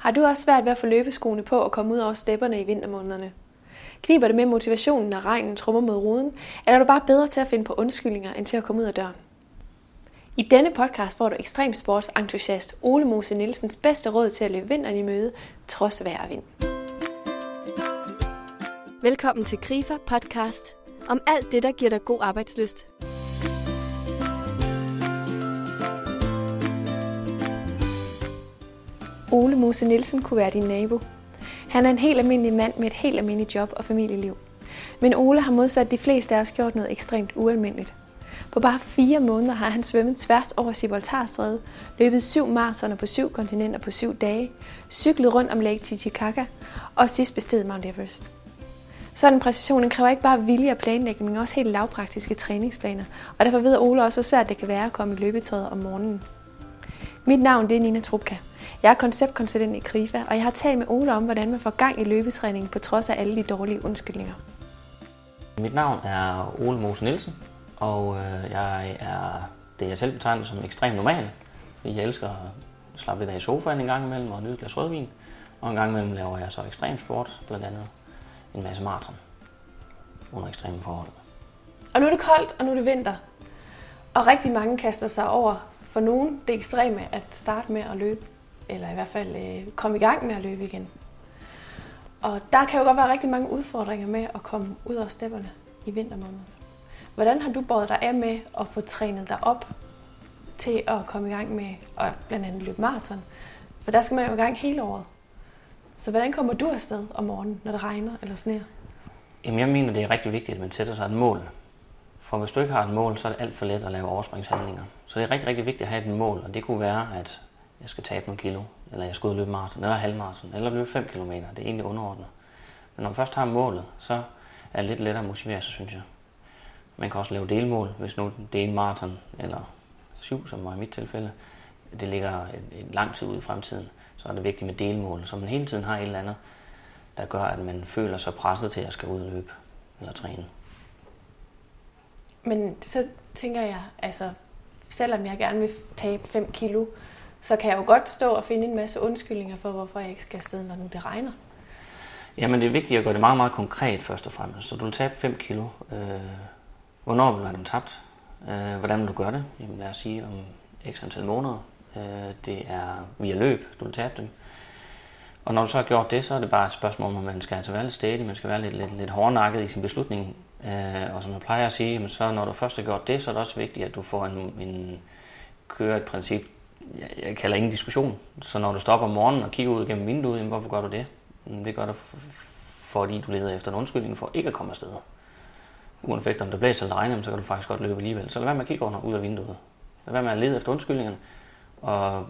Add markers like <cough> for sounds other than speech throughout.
Har du også svært ved at få løbeskoene på og komme ud over stepperne i vintermånederne? Kniber det med motivationen, når regnen trummer mod ruden, eller er du bare bedre til at finde på undskyldninger, end til at komme ud af døren? I denne podcast får du ekstremsportsentusiast Ole Mose Nielsens bedste råd til at løbe vinteren i møde, trods vejr og vind. Velkommen til Grifer podcast om alt det, der giver dig god arbejdsløst. Ole Mose Nielsen kunne være din nabo. Han er en helt almindelig mand med et helt almindeligt job og familieliv. Men Ole har modsat de fleste af os gjort noget ekstremt ualmindeligt. På bare fire måneder har han svømmet tværs over Gibraltarstrædet, løbet syv maratoner på syv kontinenter på syv dage, cyklet rundt om Lake Titicaca og sidst besteget Mount Everest. Sådan en præcision kræver ikke bare vilje og planlægning, men også helt lavpraktiske træningsplaner, og derfor ved Ole også, hvor svært det kan være at komme i løbetøjet om morgenen. Mit navn det er Nina Trupka. Jeg er konceptkonsulent i Krifa, og jeg har talt med Ole om, hvordan man får gang i løbetræningen på trods af alle de dårlige undskyldninger. Mit navn er Ole Mose Nielsen, og øh, jeg er det, jeg selv betegner som ekstremt normal. Fordi jeg elsker at slappe lidt af i sofaen en gang imellem og nyde et glas rødvin. Og en gang imellem laver jeg så ekstrem sport, blandt andet en masse maraton under ekstreme forhold. Og nu er det koldt, og nu er det vinter. Og rigtig mange kaster sig over for nogen det ekstreme at starte med at løbe, eller i hvert fald øh, komme i gang med at løbe igen. Og der kan jo godt være rigtig mange udfordringer med at komme ud af stepperne i vintermåneden. Hvordan har du båret dig af med at få trænet dig op til at komme i gang med at blandt andet løbe maraton? For der skal man jo i gang hele året. Så hvordan kommer du afsted om morgenen, når det regner eller sneer? Jamen, jeg mener, det er rigtig vigtigt, at man sætter sig et mål. For hvis du ikke har et mål, så er det alt for let at lave overspringshandlinger. Så det er rigtig, rigtig vigtigt at have et mål, og det kunne være, at jeg skal tabe nogle kilo, eller jeg skal ud og løbe maraton, eller halvmaraton, eller løbe 5 km. Det er egentlig underordnet. Men når man først har målet, så er det lidt lettere at motivere sig, synes jeg. Man kan også lave delmål, hvis nu det er en maraton, eller syv, som var i mit tilfælde. Det ligger en, en lang tid ud i fremtiden, så er det vigtigt med delmål, så man hele tiden har et eller andet, der gør, at man føler sig presset til at skal ud og løbe eller træne. Men så tænker jeg, altså selvom jeg gerne vil tabe 5 kilo, så kan jeg jo godt stå og finde en masse undskyldninger for, hvorfor jeg ikke skal afsted, når nu det regner. Jamen det er vigtigt at gøre det meget, meget konkret først og fremmest. Så du vil tabe 5 kilo. Øh, hvornår vil du have dem tabt? Øh, hvordan vil du gøre det? Jamen lad os sige om x antal måneder. Øh, det er via løb, du vil tabe dem. Og når du så har gjort det, så er det bare et spørgsmål om, at man skal altså være lidt stedig, man skal være lidt, lidt, lidt hårdnakket i sin beslutning. Øh, og som jeg plejer at sige, jamen, så når du først har gjort det, så er det også vigtigt, at du får en, en kører et princip, jeg, jeg kalder ingen diskussion. Så når du stopper om morgenen og kigger ud gennem vinduet, jamen, hvorfor gør du det? Det gør du, fordi du leder efter en undskyldning for ikke at komme afsted. Uanset om det blæser eller regner, så kan du faktisk godt løbe alligevel. Så lad være med at kigge under ud af vinduet. Lad være med at lede efter undskyldningerne, og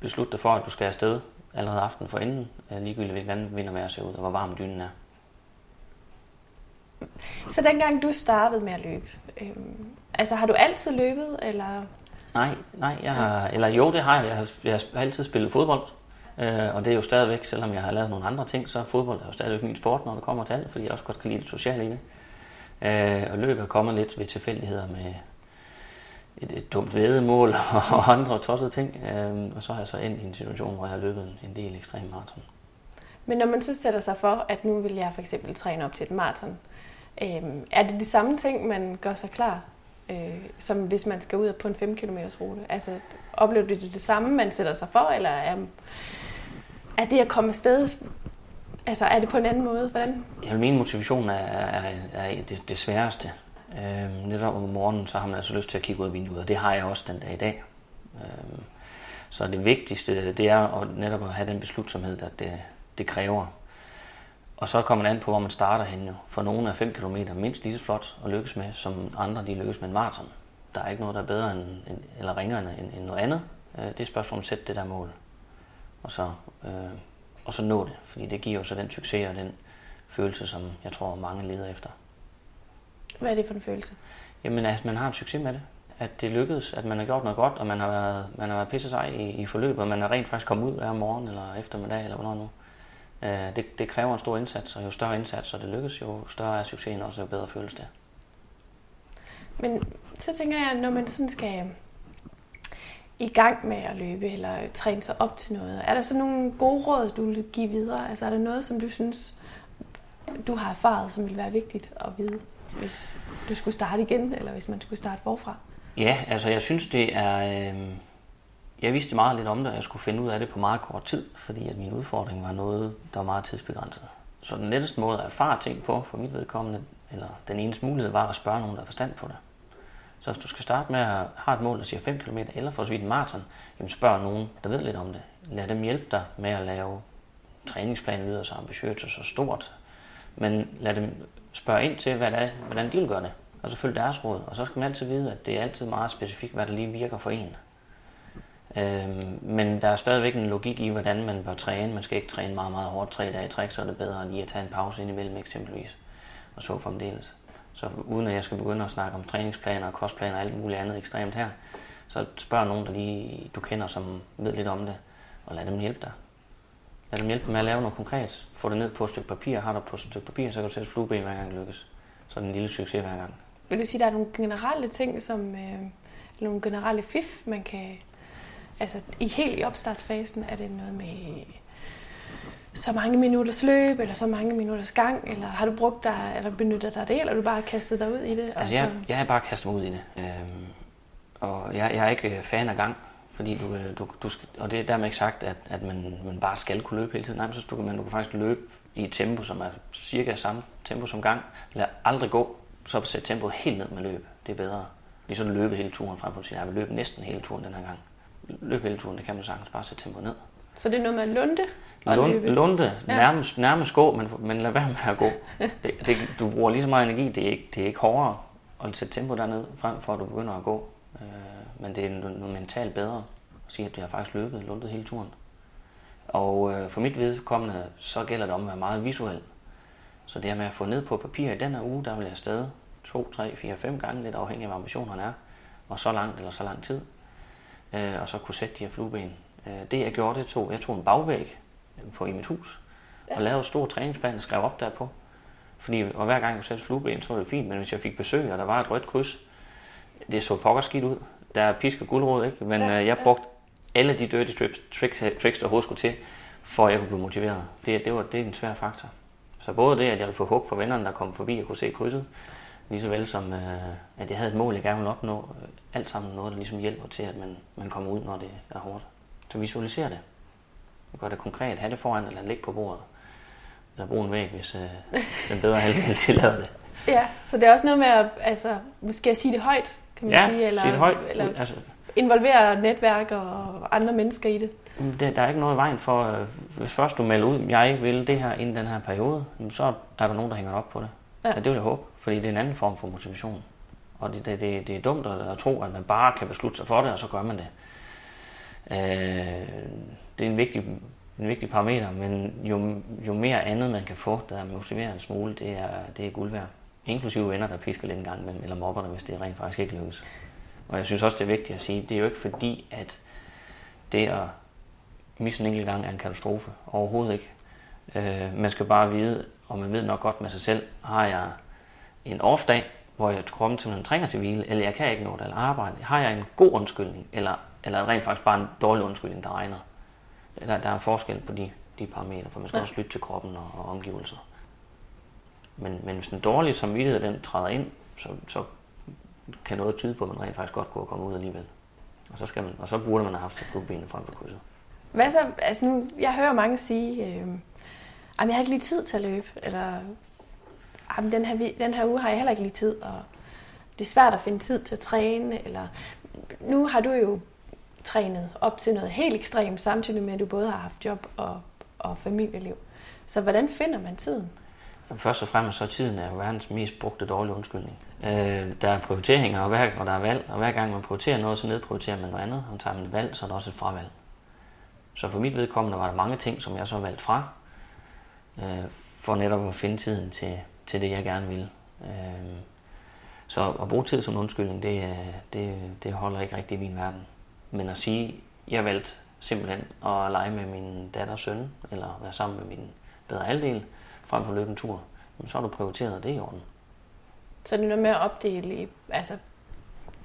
beslutte dig for, at du skal afsted allerede aften for enden, ligegyldigt hvilken vind og vejr ser ud, og hvor varm dynen er. Så dengang du startede med at løbe, øhm, altså har du altid løbet, eller? Nej, nej, jeg har, eller jo, det har jeg. Jeg har, jeg har altid spillet fodbold, øh, og det er jo stadigvæk, selvom jeg har lavet nogle andre ting, så fodbold er jo stadigvæk min sport, når det kommer til alt, fordi jeg også godt kan lide det sociale i det. Øh, og løbet er kommet lidt ved tilfældigheder med et, et dumt vedemål <laughs> og andre tossede ting, øh, og så har jeg så endt i en situation, hvor jeg har løbet en, del ekstrem maraton. Men når man så sætter sig for, at nu vil jeg for eksempel træne op til et maraton, øh, er det de samme ting, man gør sig klar, øh, som hvis man skal ud på en 5 km rute? Altså, oplever du det det samme, man sætter sig for, eller er, er det at komme afsted, altså er det på en anden måde? Hvordan? Ja, min motivation er, er, er det, det sværeste. Øh, netop om morgenen, så har man altså lyst til at kigge ud af vinduet, og det har jeg også den dag i dag. Øh, så det vigtigste, det er at netop at have den beslutsomhed, at det, det kræver. Og så kommer det an på, hvor man starter hen. Jo. For nogle er 5 km mindst lige så flot at lykkes med, som andre de lykkes med en maraton. Der er ikke noget, der er bedre end, end, eller ringere end, end noget andet. Øh, det er et spørgsmål om at sætte det der mål. Og så, øh, og så nå det, fordi det giver jo så den succes og den følelse, som jeg tror mange leder efter. Hvad er det for en følelse? Jamen, at man har en succes med det. At det lykkedes, at man har gjort noget godt, og man har været, man har været pisse sig i, i forløbet, og man har rent faktisk kommet ud hver morgen eller eftermiddag, eller hvornår nu. Øh, det, det kræver en stor indsats, og jo større indsats, og det lykkes, jo større er succesen også, jo bedre føles det. Men så tænker jeg, når man sådan skal i gang med at løbe eller træne sig op til noget. Er der så nogle gode råd, du vil give videre? Altså er der noget, som du synes, du har erfaret, som vil være vigtigt at vide, hvis du skulle starte igen, eller hvis man skulle starte forfra? Ja, altså jeg synes, det er... Øh, jeg vidste meget lidt om det, og jeg skulle finde ud af det på meget kort tid, fordi at min udfordring var noget, der var meget tidsbegrænset. Så den letteste måde at erfare ting på, for mit vedkommende, eller den eneste mulighed, var at spørge nogen, der har forstand på det. Så hvis du skal starte med at have et mål, der siger 5 km, eller for så vidt en maraton, jamen spørg nogen, der ved lidt om det. Lad dem hjælpe dig med at lave træningsplanen videre så ambitiøst og så stort. Men lad dem spørge ind til, hvad det er, hvordan de vil gøre det. Og så følg deres råd. Og så skal man altid vide, at det er altid meget specifikt, hvad der lige virker for en. Øhm, men der er stadigvæk en logik i, hvordan man bør træne. Man skal ikke træne meget, meget hårdt tre dage i træk, så er det bedre lige at tage en pause indimellem eksempelvis. Og så fremdeles. Så uden at jeg skal begynde at snakke om træningsplaner og kostplaner og alt muligt andet ekstremt her, så spørg nogen, der lige du kender, som ved lidt om det, og lad dem hjælpe dig. Lad dem hjælpe med at lave noget konkret. Få det ned på et stykke papir. Har du på et stykke papir, så kan du sætte flueben hver gang lykkes. Så er det en lille succes hver gang. Vil du sige, at der er nogle generelle ting, som øh, nogle generelle fif, man kan... Altså, i helt i opstartsfasen er det noget med så mange minutters løb, eller så mange minutters gang, eller har du brugt dig, eller benyttet dig af det, eller har du bare kastet dig ud i det? Altså, altså... Jeg, jeg har bare kastet mig ud i det. Øhm, og jeg, jeg er ikke fan af gang, fordi du, du, du skal, og det er dermed ikke sagt, at, at man, man bare skal kunne løbe hele tiden. Nej, men så du, man, du kan faktisk løbe i et tempo, som er cirka samme tempo som gang. Lad aldrig gå, så sæt tempoet helt ned med løb. Det er bedre. Lige sådan løbe hele turen frem for at sige, jeg vil løbe næsten hele turen den her gang. Løb hele turen, det kan man sagtens bare sætte tempoet ned. Så det er noget med at lunde? Lunde, lunde nærmest, nærmest gå, men, men lad være med at gå. Det, det, du bruger lige så meget energi, det er ikke, det er ikke hårdere at sætte tempo derned, frem for at du begynder at gå. Øh, men det er noget mentalt bedre at sige, at det har faktisk løbet, lundet hele turen. Og øh, for mit vedkommende, så gælder det om at være meget visuel. Så det her med at få ned på papir i den her uge, der vil jeg afsted 2, 3, 4, 5 gange, lidt afhængig af, hvad ambitionerne er, og så langt eller så lang tid. Øh, og så kunne sætte de her flueben. Øh, det jeg gjorde, det tog, jeg tog en bagvæg på i mit hus, ja. og lavede en stor træningsplan og skrev op derpå. Fordi og hver gang jeg satte flueben, så var det fint, men hvis jeg fik besøg, og der var et rødt kryds, det så pokker skidt ud. Der er pisk og guldråd, ikke? Men ja, øh, jeg brugte alle de dirty tricks, tricks, tricks, der overhovedet skulle til, for at jeg kunne blive motiveret. Det, det, var, det er en svær faktor. Så både det, at jeg ville få hug for vennerne, der kom forbi og kunne se krydset, lige så vel som, øh, at jeg havde et mål, jeg gerne ville opnå. Øh, alt sammen noget, der ligesom hjælper til, at man, man kommer ud, når det er hårdt. Så visualiser det. Gør det konkret. Ha' det foran, eller læg på bordet. Eller brug en væg, hvis øh, <laughs> den bedre halvdel tillader det. Ja, så det er også noget med at altså, måske at sige det højt, kan man ja, sige. Eller, højt. Eller altså, involvere netværk og andre mennesker i det. det. Der er ikke noget i vejen for, øh, hvis først du melder ud, jeg vil det her inden den her periode, så er der nogen, der hænger op på det. Ja. ja det vil jeg håbe, fordi det er en anden form for motivation. Og det, det, det, det er dumt at, at tro, at man bare kan beslutte sig for det, og så gør man det. Øh, det er en vigtig, en vigtig parameter, men jo, jo mere andet man kan få, der motiverer en smule, det er, det er guld værd. Inklusive venner, der pisker lidt en gang imellem, eller mobber dig, hvis det rent faktisk ikke lykkes. Og jeg synes også, det er vigtigt at sige, det er jo ikke fordi, at det at misse en enkelt gang er en katastrofe. Overhovedet ikke. Øh, man skal bare vide, og man ved nok godt med sig selv, har jeg en off-dag, hvor jeg kroppen simpelthen trænger til hvile, eller jeg kan ikke nå det, eller arbejde. Har jeg en god undskyldning, eller, eller rent faktisk bare en dårlig undskyldning, der regner. Der, der er forskel på de, de parametre, for man skal ja. også lytte til kroppen og, og omgivelser. Men, men hvis den dårlige samvittighed den træder ind, så, så kan noget tyde på, at man rent faktisk godt kunne komme ud alligevel. Og så, skal man, og så burde man have haft benene frem for krydset. Hvad så? Altså nu, jeg hører mange sige, øh, jeg har ikke lige tid til at løbe, eller den her, den her uge har jeg heller ikke lige tid, og det er svært at finde tid til at træne, eller nu har du jo trænet op til noget helt ekstremt, samtidig med, at du både har haft job og, og familieliv. Så hvordan finder man tiden? Først og fremmest så er tiden er verdens mest brugte dårlige undskyldning. Øh, der er prioriteringer, og, hver, og der er valg, og hver gang man prioriterer noget, så nedprioriterer man noget andet, og tager man et valg, så er der også et fravalg. Så for mit vedkommende var der mange ting, som jeg så valgte fra, øh, for netop at finde tiden til, til det, jeg gerne ville. Øh, så at bruge tid som undskyldning, det, det, det holder ikke rigtig i min verden. Men at sige, jeg valgte simpelthen at lege med min datter og søn, eller være sammen med min bedre halvdel, frem for at løbe en tur, så har du prioriteret det i orden. Så det er noget med at opdele i, altså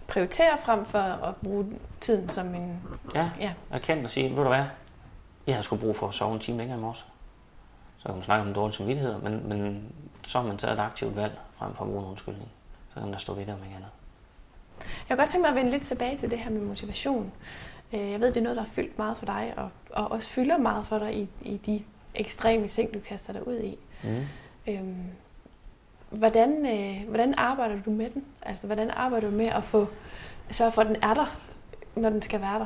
prioritere frem for at bruge tiden som en... Ja, Ja. erkende og sige, ved du hvad, jeg har sgu brug for at sove en time længere i morges. Så kan man snakke om dårlige samvittigheder, men, men så har man taget et aktivt valg frem for at bruge en undskyldning. Så kan man da stå ved det om ikke andet. Jeg kunne godt tænke mig at vende lidt tilbage til det her med motivation. Øh, Jeg ved, det er noget, der har fyldt meget for dig, og, og også fylder meget for dig i, i de ekstreme ting, du kaster dig ud i. Mm. Øhm, hvordan, øh, hvordan arbejder du med den? Altså, hvordan arbejder du med at få sørge for, at den er der, når den skal være der?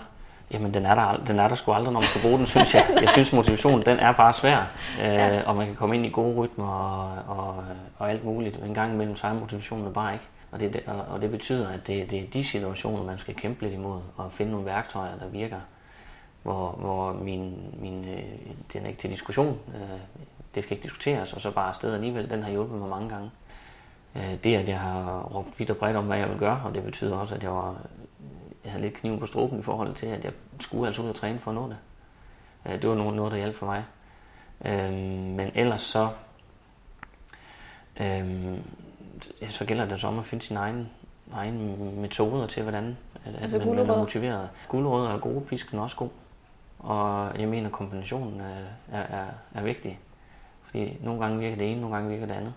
Jamen, den er, der, den er der sgu aldrig, når man skal bruge den, synes jeg. Jeg synes, motivationen, den er bare svær. Øh, Ja. Og man kan komme ind i gode rytmer og, og, og alt muligt. En gang imellem, så er motivationen bare ikke. Og det, og, og det betyder, at det, det er de situationer, man skal kæmpe lidt imod, og finde nogle værktøjer, der virker. Hvor, hvor min, min, øh, den er ikke til diskussion, øh, det skal ikke diskuteres, og så bare afsted alligevel, den har hjulpet mig mange gange. Øh, det, at jeg har råbt vidt og bredt om, hvad jeg vil gøre, og det betyder også, at jeg, var, jeg havde lidt kniven på struben i forhold til, at jeg skulle altså ud og træne for at nå det. Øh, det var noget, noget der hjalp for mig. Øh, men ellers så, så gælder det så om at finde sin egen, egen metoder til, hvordan at, Altså man, man er motiveret. Gulerødder er gode, pisken er også god. Og jeg mener, kombinationen er, er, er, er vigtig. Fordi nogle gange virker det ene, nogle gange virker det andet.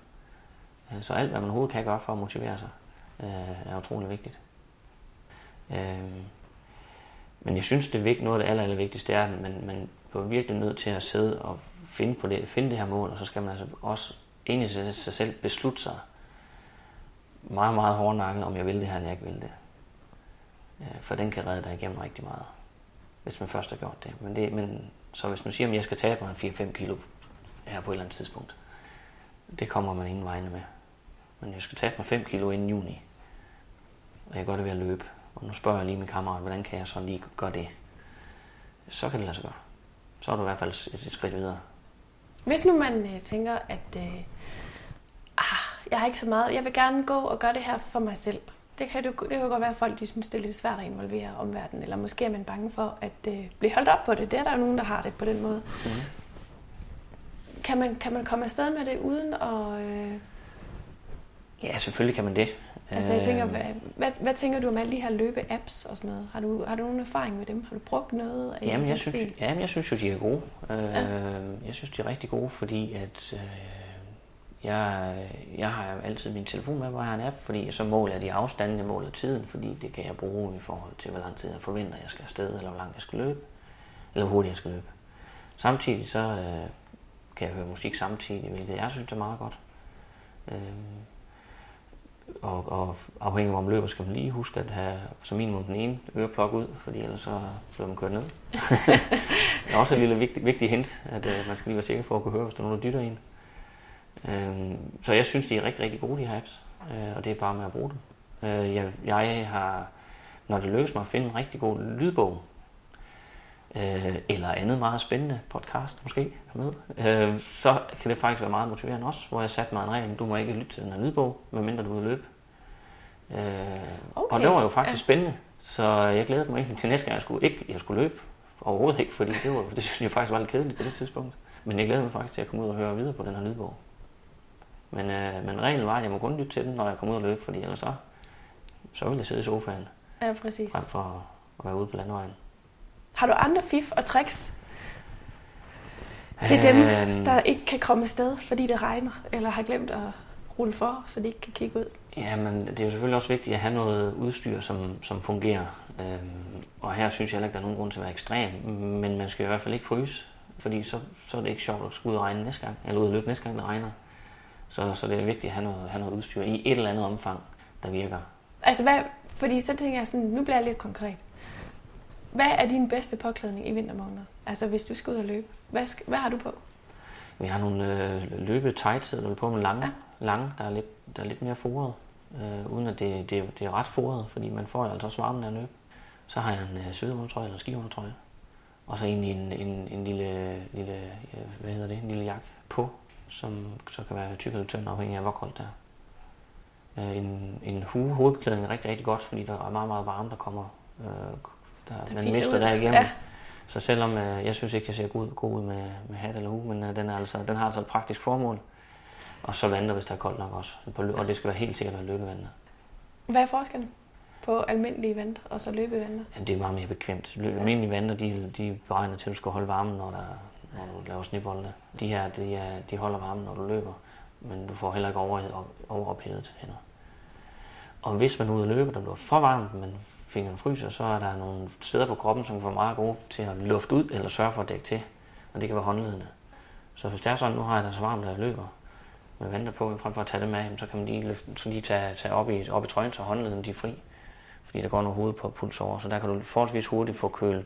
Øh, så alt, hvad man overhovedet kan gøre for at motivere sig, øh, er utrolig vigtigt. Øh, Men jeg synes, det er vigtigt, noget af det aller, aller vigtigste er, at man, man bliver virkelig nødt til at sidde og finde, på det, finde det her mål, og så skal man altså også ind i sig sig selv beslutte sig meget, meget hårdnakket, om jeg vil det her, eller jeg ikke vil det. Øh, For den kan redde dig igennem rigtig meget, hvis man først har gjort det. Men, det, men så hvis man siger, at jeg skal tabe mig 4-5 kilo her på et eller andet tidspunkt, det kommer man ingen vegne med. Men jeg skal tabe mig 5 kilo inden juni, og jeg gør det ved at løbe. Og nu spørger jeg lige min kammerat, hvordan kan jeg så lige gøre det? Så kan det lade sig gøre. Så er du i hvert fald et, et skridt videre. Hvis nu man øh, tænker, at øh, ah, jeg har ikke så meget, jeg vil gerne gå og gøre det her for mig selv. Det kan, det, det kan jo godt være, at folk de synes, det er lidt svært at involvere omverdenen, eller måske er man bange for at øh, blive holdt op på det. Det er der jo nogen, der har det på den måde. Mm. Kan man, kan man komme afsted med det uden at... Øh, Ja, selvfølgelig kan man det. altså jeg tænker, Øh, hvad, hvad, hvad tænker du om alle de her løbe-apps og sådan noget? Har du, har du nogen erfaring med dem? Har du brugt noget af Jamen, jeg synes, stil? jamen, jeg synes jo, de er gode. Øh, Ja. Jeg synes, de er rigtig gode, fordi at øh, jeg, jeg har altid min telefon med, hvor jeg har en app, fordi så måler jeg de afstande, jeg måler tiden, fordi det kan jeg bruge i forhold til, hvor lang tid jeg forventer, jeg skal afsted, eller hvor langt jeg skal løbe, eller hvor hurtigt jeg skal løbe. Samtidig så øh, kan jeg høre musik samtidig, hvilket jeg synes er meget godt. Øh, og, og afhængig af hvor man løber, skal man lige huske at have som minimum den ene øreplok ud, fordi ellers så bliver man kørt ned. <laughs> det er også et lille vigtigt, vigtigt hint, at øh, man skal lige være sikker på at kunne høre, hvis der er nogen, der dytter en. Øh, så jeg synes, de er rigtig, rigtig gode, de her apps, øh, og det er bare med at bruge dem. Øh, jeg, jeg har, når det lykkes mig at finde en rigtig god lydbog, øh, eller andet meget spændende podcast måske med, øh, så kan det faktisk være meget motiverende også, hvor jeg satte mig en regel, du må ikke lytte til den her lydbog, medmindre du er ude at løbe. Øh, Okay, Og det var jo faktisk ja. spændende, så jeg glædede mig egentlig til næste gang, jeg skulle, ikke, jeg skulle løbe, overhovedet ikke, fordi det, var, <laughs> det synes jeg faktisk var lidt kedeligt på det tidspunkt. Men jeg glæder mig faktisk til at komme ud og høre videre på den her lydbog. Men, øh, men reglen var, at jeg må kun lytte til den, når jeg kommer ud og løbe, fordi ellers så, så vil jeg sidde i sofaen, Ja, præcis. frem for at være ude på landevejen. Har du andre fif og tricks til dem, Øhm, der ikke kan komme afsted, fordi det regner, eller har glemt at rulle for, så de ikke kan kigge ud? Ja, men det er jo selvfølgelig også vigtigt at have noget udstyr, som, som fungerer. Øhm, og her synes jeg heller ikke, der er nogen grund til at være ekstrem, men man skal i hvert fald ikke fryse, fordi så, så er det ikke sjovt at skulle ud og regne næste gang, eller ud og løbe næste gang, det regner. Så, så det er vigtigt at have noget, have noget udstyr i et eller andet omfang, der virker. Altså, hvad, fordi så tænker jeg sådan, nu bliver jeg lidt konkret. Hvad er din bedste påklædning i vintermåneder? Altså, hvis du skal ud og løbe. Hvad, skal, hvad har du på? Vi har nogle øh, løbe tights, der er på med lange, Ja. lange der, er lidt, der er lidt mere foret, øh, uden at det, det, det er ret foret, fordi man får jo altså også varmen af at løbe. Så har jeg en øh, svedundertrøje eller skiundertrøje, og så egentlig en, en, en lille, lille, ja, hvad hedder det, en lille jakke på, som så kan være tyk eller tynd, afhængig af hvor koldt det er. Øh, en, en hue, hovedbeklædning er rigtig, rigtig godt, fordi der er meget, meget varme, der kommer, øh, der, Der man mister ud. der igennem. Ja. Så selvom øh, jeg synes ikke, jeg ser god, god ud med, med hat eller hue, men øh, den, er altså, den har altså et praktisk formål. Og så vandrer, hvis der er koldt nok også. Og det skal være helt sikkert være løbevandrer. Hvad er forskellen på almindelige vanter og så løbevanter? Jamen, det er meget mere bekvemt. Lø- Almindelige vanter, de, de er beregnet til, at du skal holde varmen, når, der, når du laver snibolde. De her, de, er, de holder varmen, når du løber, men du får heller ikke over, overophedet hænder. Og hvis man er ude at løbe, der bliver for varmt, men fingeren fryser, så er der nogle steder på kroppen, som får meget gode til at lufte ud eller sørge for at dække til. Og det kan være håndledende. Så hvis det er sådan, nu har jeg det så varmt, at jeg løber med vanter på, frem for at tage dem med, så kan man lige, løfte, så lige tage, tage op, i, op i trøjen, så håndleden de er fri. Fordi der går noget hoved på puls over, så der kan du forholdsvis hurtigt få kølet,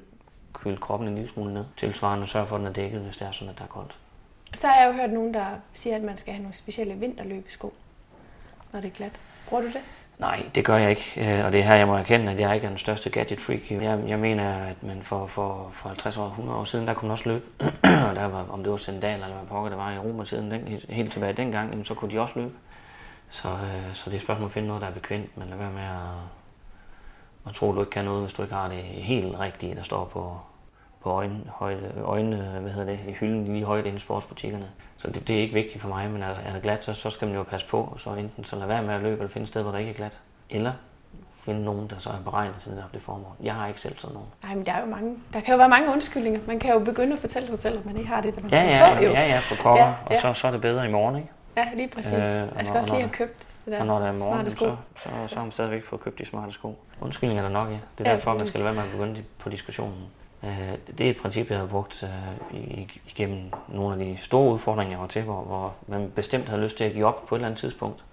køle kroppen en lille smule ned. Tilsvarende sørge for, at den er dækket, hvis det er sådan, at der er koldt. Så har jeg jo hørt nogen, der siger, at man skal have nogle specielle vinterløbesko, når det er glat. Bruger du det? Nej, det gør jeg ikke, øh, og det er her, jeg må erkende, at jeg ikke er den største gadget freak. Jeg, jeg mener, at man for, for, for 50 år, 100 år siden, der kunne man også løbe. <clears throat> der var, om det var sandaler eller hvad pokker det var i Roma siden, den, helt, helt tilbage dengang, jamen, så kunne de også løbe. Så, øh, så det er et spørgsmål at finde noget, der er bekvemt, men lad være med at, at tro, at du ikke kan noget, hvis du ikke har det helt rigtige, der står på, på øjne, højde, øjne, hvad hedder det, i hylden lige højt inde i sportsbutikkerne. Så det, det, er ikke vigtigt for mig, men er, er det glat, så, så skal man jo passe på, og så enten så lade være med at løbe, eller finde et sted, hvor der ikke er glat. Eller finde nogen, der så er beregnet til det, det formål. Jeg har ikke selv sådan nogen. Nej, men der er jo mange, der kan jo være mange undskyldninger. Man kan jo begynde at fortælle sig selv, at man ikke har det, der man ja, skal ja, på. Jo. Ja, ja, for pokker. Ja, Ja. Og så, så er det bedre i morgen, ikke? Ja, lige præcis. Øh, jeg skal når- også lige have købt det der Og når der er morgen, sko. så, så, så har man stadigvæk fået købt de smarte sko. Undskyldninger er der nok, ja. Det er Ja, derfor, man skal lade være med at begynde på diskussionen. Øh, Det er et princip, jeg har brugt øh, igennem nogle af de store udfordringer, jeg var til, hvor, hvor man bestemt havde lyst til at give op på et eller andet tidspunkt.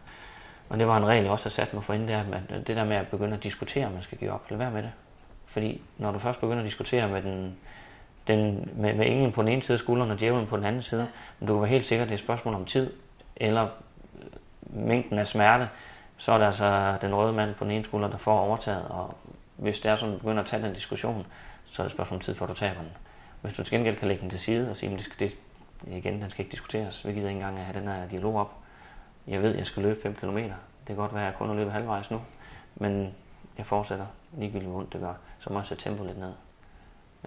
Og det var en regel, jeg også har sat mig for inden, det, er, at det der med at begynde at diskutere, om man skal give op. Lad være med det. Fordi når du først begynder at diskutere med den, den, med, med englen på den ene side af skulderen og djævlen på den anden side, men du kan være helt sikker, at det er et spørgsmål om tid, eller mængden af smerte, så er det altså den røde mand på den ene skulder, der får overtaget, og hvis det er sådan, at du begynder at tage den diskussion, så er det et spørgsmål om tid, før du taber den. Hvis du til gengæld kan lægge den til side og sige, at det skal, det, igen, den skal ikke diskuteres, vi gider ikke engang at have den her dialog op. Jeg ved, jeg skal løbe 5 km. Det kan godt være, at jeg kun har løbet halvvejs nu, men jeg fortsætter ligegyldigt, hvor ondt det gør, så må jeg sætte tempo lidt ned.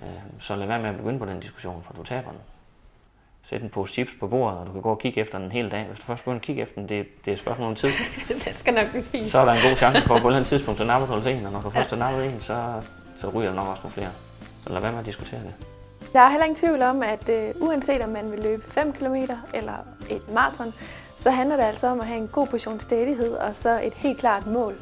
Øh, Så lad være med at begynde på den diskussion, for du taber den. Sæt en pose chips på bordet, og du kan gå og kigge efter den en hel dag. Hvis du først begynder at kigge efter den, det, det er et spørgsmål om tid. <laughs> den skal nok blive spist. Så er der en god chance for, at på et eller andet tidspunkt, så napper du altså en, og når du først har nappet en, så, så ryger der nok også nogle flere. Så lad være med at diskutere det. Der er heller ingen tvivl om, at øh, uanset om man vil løbe 5 km eller et maraton, så handler det altså om at have en god portion stædighed og så et helt klart mål.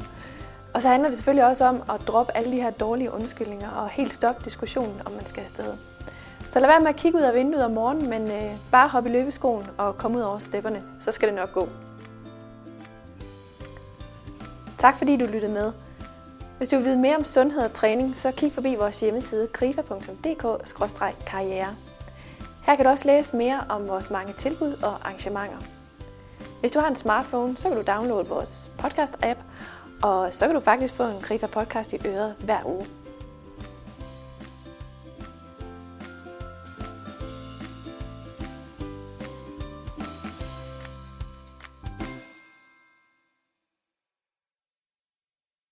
Og så handler det selvfølgelig også om at droppe alle de her dårlige undskyldninger og helt stoppe diskussionen, om man skal afsted. Så lad være med at kigge ud af vinduet om morgenen, men øh, bare hoppe i løbeskoen og komme ud over stepperne, så skal det nok gå. Tak fordi du lyttede med. Hvis du vil vide mere om sundhed og træning, så kig forbi vores hjemmeside krifa.dk-karriere. Her kan du også læse mere om vores mange tilbud og arrangementer. Hvis du har en smartphone, så kan du downloade vores podcast-app, og så kan du faktisk få en Krifa podcast i øret hver uge.